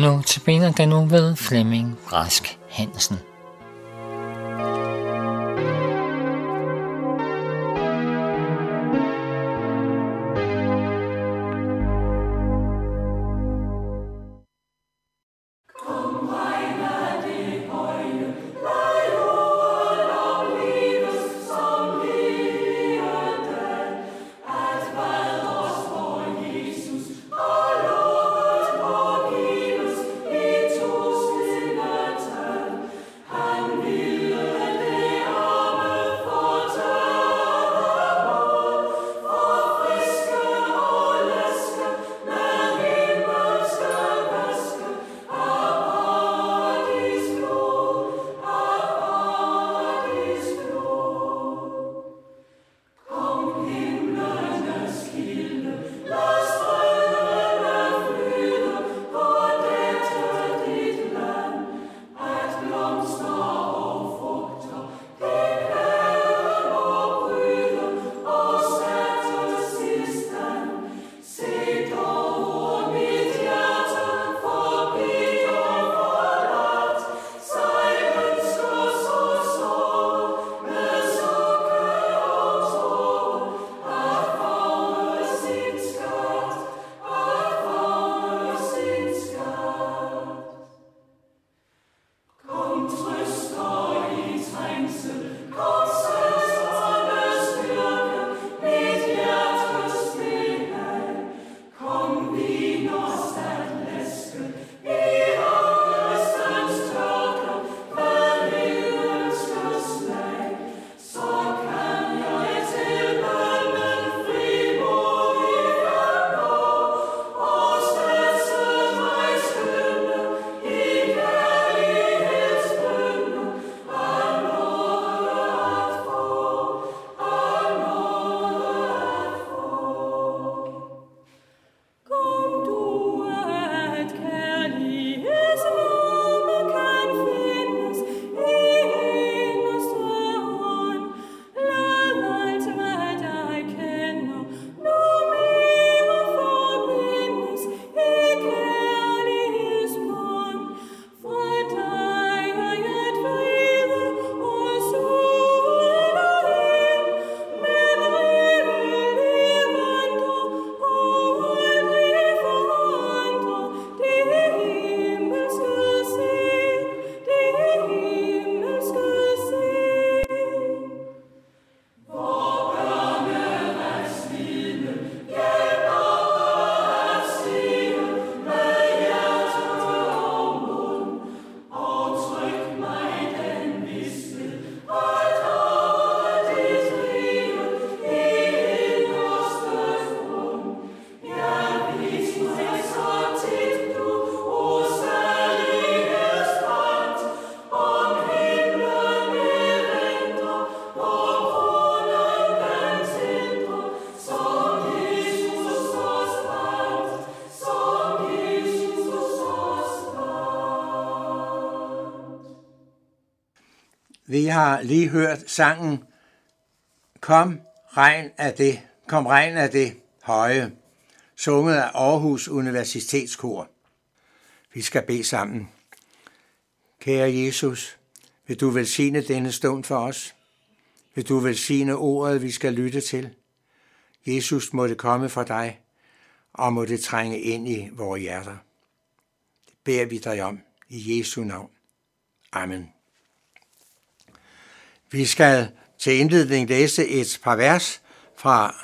Nu tilbage den nu ved Flemming Rask Hansen. Vi har lige hørt sangen Kom regn af det, kom regn af det høje, sunget af Aarhus Universitetskor. Vi skal bede sammen. Kære Jesus, vil du velsigne denne stund for os? Vil du velsigne ordet, vi skal lytte til? Jesus, må det komme fra dig, og må det trænge ind i vores hjerter. Det beder vi dig om i Jesu navn. Amen. Vi skal til indledning læse et par vers fra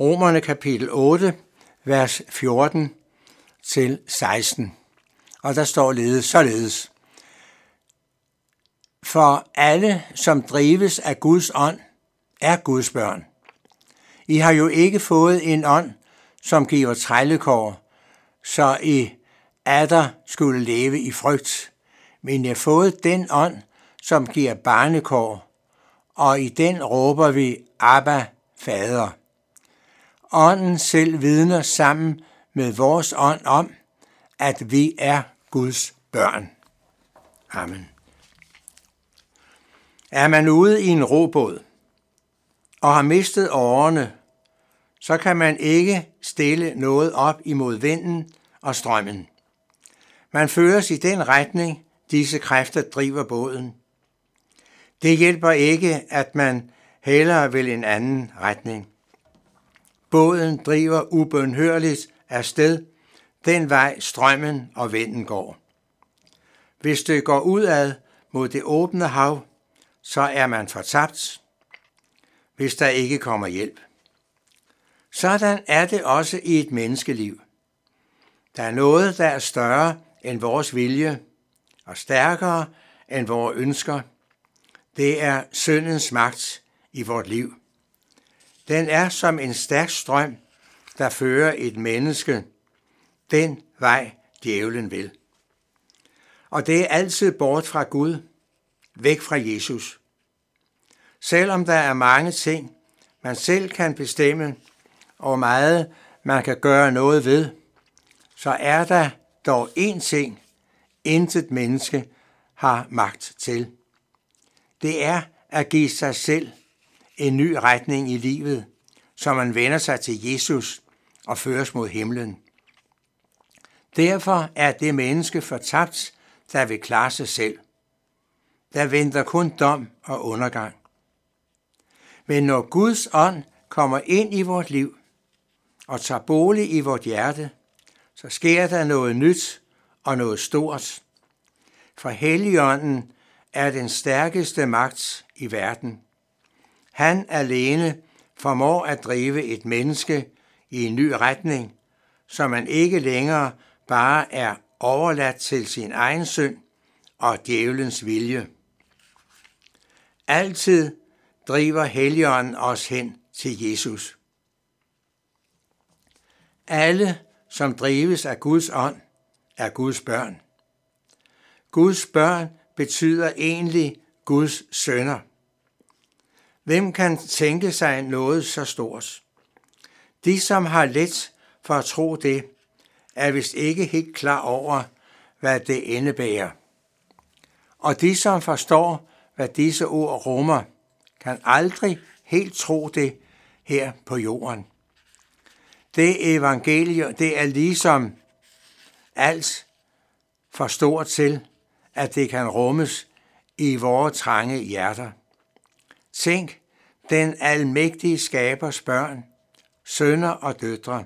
Romerne kapitel 8, vers 14 til 16. Og der står ledet således. For alle, som drives af Guds ånd, er Guds børn. I har jo ikke fået en ånd, som giver trællekår, så I atter skulle leve i frygt, men I har fået den ånd, som giver barnekår, og i den råber vi, Abba, Fader. Ånden selv vidner sammen med vores ånd om, at vi er Guds børn. Amen. Er man ude i en robåd og har mistet årene, så kan man ikke stille noget op imod vinden og strømmen. Man føres i den retning, disse kræfter driver båden. Det hjælper ikke, at man hellere vil en anden retning. Båden driver ubønhørligt afsted den vej strømmen og vinden går. Hvis det går udad mod det åbne hav, så er man fortabt, hvis der ikke kommer hjælp. Sådan er det også i et menneskeliv. Der er noget, der er større end vores vilje og stærkere end vores ønsker. Det er syndens magt i vort liv. Den er som en stærk strøm, der fører et menneske den vej, djævlen vil. Og det er altid bort fra Gud, væk fra Jesus. Selvom der er mange ting, man selv kan bestemme, og meget man kan gøre noget ved, så er der dog én ting, intet menneske har magt til. Det er at give sig selv en ny retning i livet, så man vender sig til Jesus og føres mod himlen. Derfor er det menneske fortabt, der vil klare sig selv. Der venter kun dom og undergang. Men når Guds ånd kommer ind i vort liv og tager bolig i vort hjerte, så sker der noget nyt og noget stort. For Helligånden er den stærkeste magt i verden. Han alene formår at drive et menneske i en ny retning, så man ikke længere bare er overladt til sin egen synd og djævelens vilje. Altid driver Helligånden os hen til Jesus. Alle, som drives af Guds ånd, er Guds børn. Guds børn betyder egentlig Guds sønner. Hvem kan tænke sig noget så stort? De, som har let for at tro det, er vist ikke helt klar over, hvad det indebærer. Og de, som forstår, hvad disse ord rummer, kan aldrig helt tro det her på jorden. Det evangelium, det er ligesom alt for stort til, at det kan rummes i vores trange hjerter. Tænk, den almægtige skabers børn, sønner og døtre,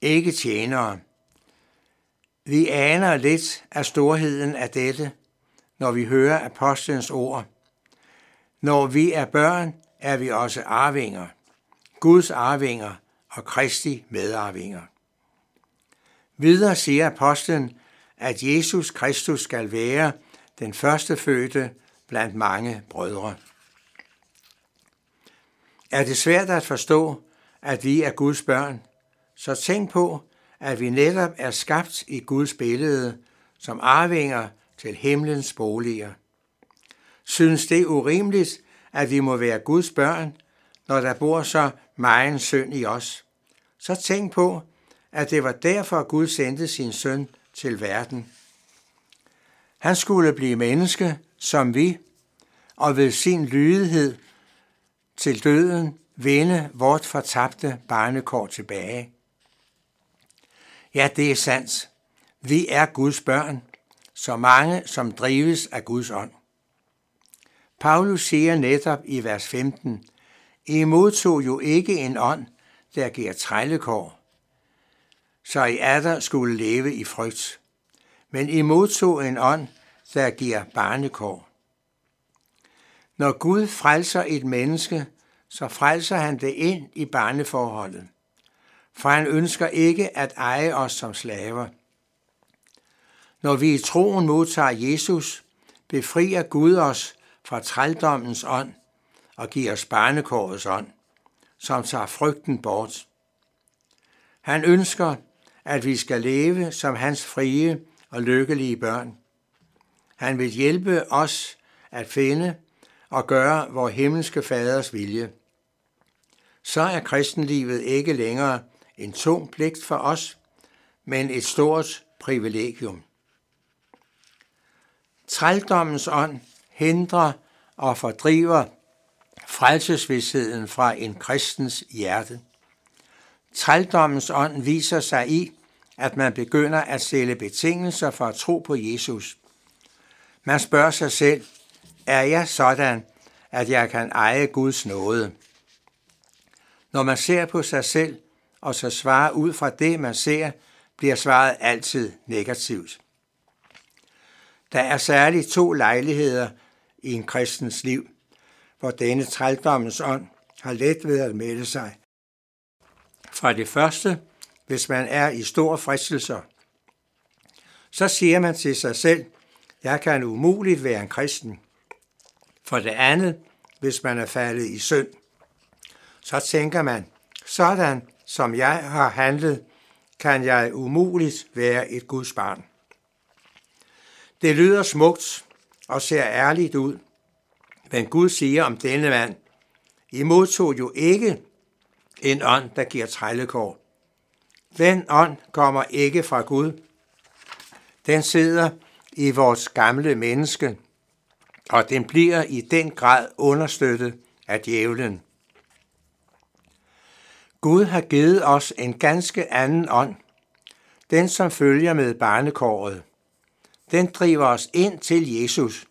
ikke tjenere, vi aner lidt af storheden af dette, når vi hører apostlens ord. Når vi er børn, er vi også arvinger, Guds arvinger og Kristi medarvinger. Videre siger apostlen, at Jesus Kristus skal være den første fødte blandt mange brødre. Er det svært at forstå, at vi er Guds børn, så tænk på, at vi netop er skabt i Guds billede som arvinger til himlens boliger. Synes det urimeligt, at vi må være Guds børn, når der bor så meget synd i os? Så tænk på, at det var derfor Gud sendte sin søn til verden. Han skulle blive menneske som vi, og ved sin lydighed til døden vinde vort fortabte barnekår tilbage. Ja, det er sandt. Vi er Guds børn, så mange som drives af Guds ånd. Paulus siger netop i vers 15, I modtog jo ikke en ånd, der giver trællekår, så I skulle leve i frygt. Men I modtog en ånd, der giver barnekår. Når Gud frelser et menneske, så frelser han det ind i barneforholdet for han ønsker ikke at eje os som slaver. Når vi i troen modtager Jesus, befrier Gud os fra trældommens ånd og giver os barnekårets ånd, som tager frygten bort. Han ønsker, at vi skal leve som hans frie og lykkelige børn. Han vil hjælpe os at finde og gøre vor himmelske faders vilje. Så er kristenlivet ikke længere en tung pligt for os, men et stort privilegium. Trældommens ånd hindrer og fordriver frelsesvidsheden fra en kristens hjerte. Trældommens ånd viser sig i, at man begynder at stille betingelser for at tro på Jesus. Man spørger sig selv, er jeg sådan, at jeg kan eje Guds nåde? Når man ser på sig selv og så svarer ud fra det, man ser, bliver svaret altid negativt. Der er særligt to lejligheder i en kristens liv, hvor denne trældommens ånd har let ved at melde sig. Fra det første, hvis man er i store fristelser, så siger man til sig selv, jeg kan umuligt være en kristen. For det andet, hvis man er faldet i synd, så tænker man, sådan som jeg har handlet, kan jeg umuligt være et Guds barn. Det lyder smukt og ser ærligt ud, men Gud siger om denne mand, I modtog jo ikke en ånd, der giver trællekår. Den ånd kommer ikke fra Gud. Den sidder i vores gamle menneske, og den bliver i den grad understøttet af djævlen. Gud har givet os en ganske anden ånd, den som følger med barnekåret. Den driver os ind til Jesus.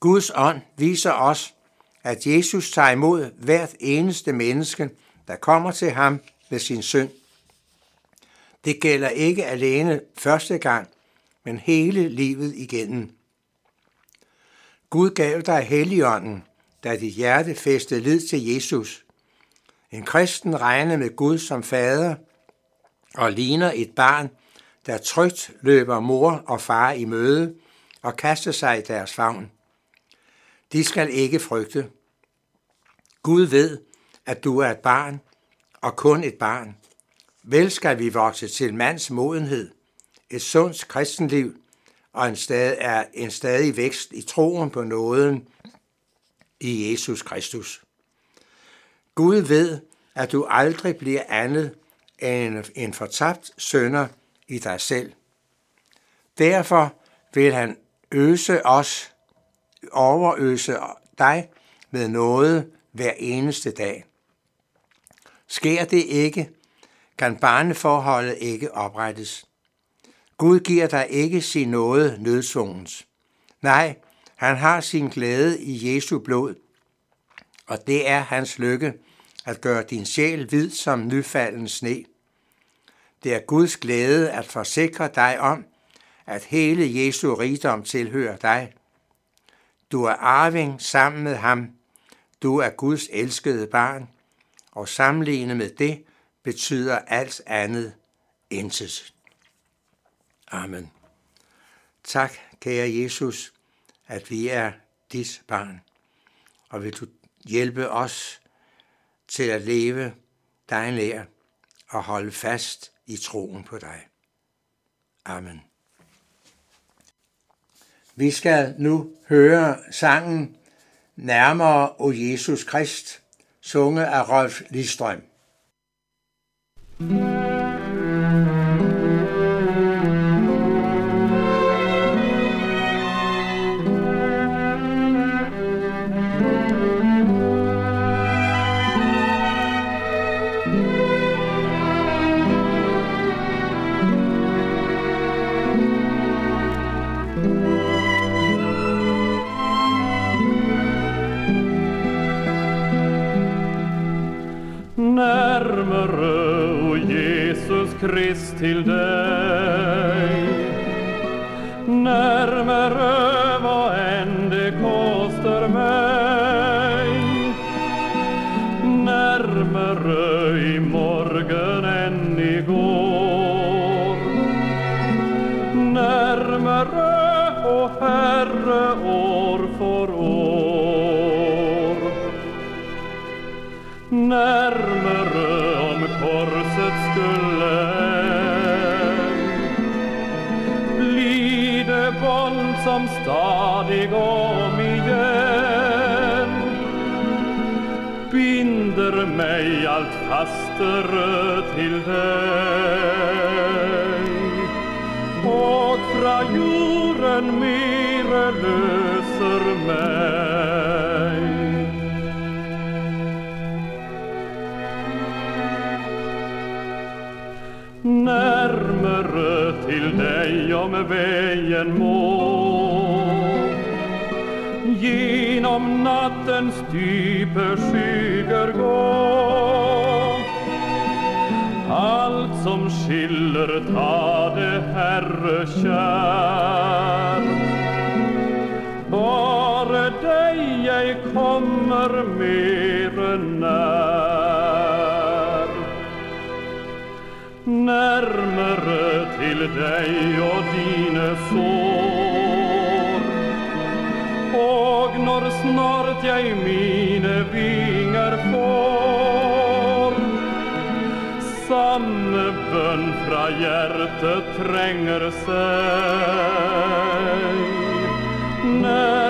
Guds ånd viser os, at Jesus tager imod hvert eneste menneske, der kommer til ham med sin synd. Det gælder ikke alene første gang, men hele livet igennem. Gud gav dig Helligånden, da dit hjerte fæstede lid til Jesus. En kristen regner med Gud som fader og ligner et barn, der trygt løber mor og far i møde og kaster sig i deres favn. De skal ikke frygte. Gud ved, at du er et barn, og kun et barn. Vel skal vi vokse til mands modenhed, et sundt kristenliv og en stadig, er en stadig vækst i troen på nåden i Jesus Kristus. Gud ved, at du aldrig bliver andet end en fortabt sønder i dig selv. Derfor vil han øse os, overøse dig med noget hver eneste dag. Sker det ikke, kan barneforholdet ikke oprettes. Gud giver dig ikke sin nåde nødsvungens. Nej, han har sin glæde i Jesu blod, og det er hans lykke at gøre din sjæl hvid som nyfalden sne. Det er Guds glæde at forsikre dig om, at hele Jesu rigdom tilhører dig. Du er arving sammen med ham. Du er Guds elskede barn, og sammenlignet med det betyder alt andet intet. Amen. Tak, kære Jesus, at vi er dit barn, og vil du hjælpe os til at leve dig nær og holde fast i troen på dig. Amen. Vi skal nu høre sangen Nærmere o Jesus Krist, sunget af Rolf Lidstrøm. thank you till dig. Närmare vad än det kostar mig. Närmare i morgon än igår Närmare, o Herre, år för år. Närmare binder mig allt fastare till dig. Och fra jorden mera löser mig. Närmare till dig om vägen må. Genom nattens dype sky. Som skiller ta det Herre kär. Bare deg jag kommer mere nær. Närmare till dig och dine sår. Och når snart jag mine vinger får. sammen bön fra hjärtat tränger sig närmare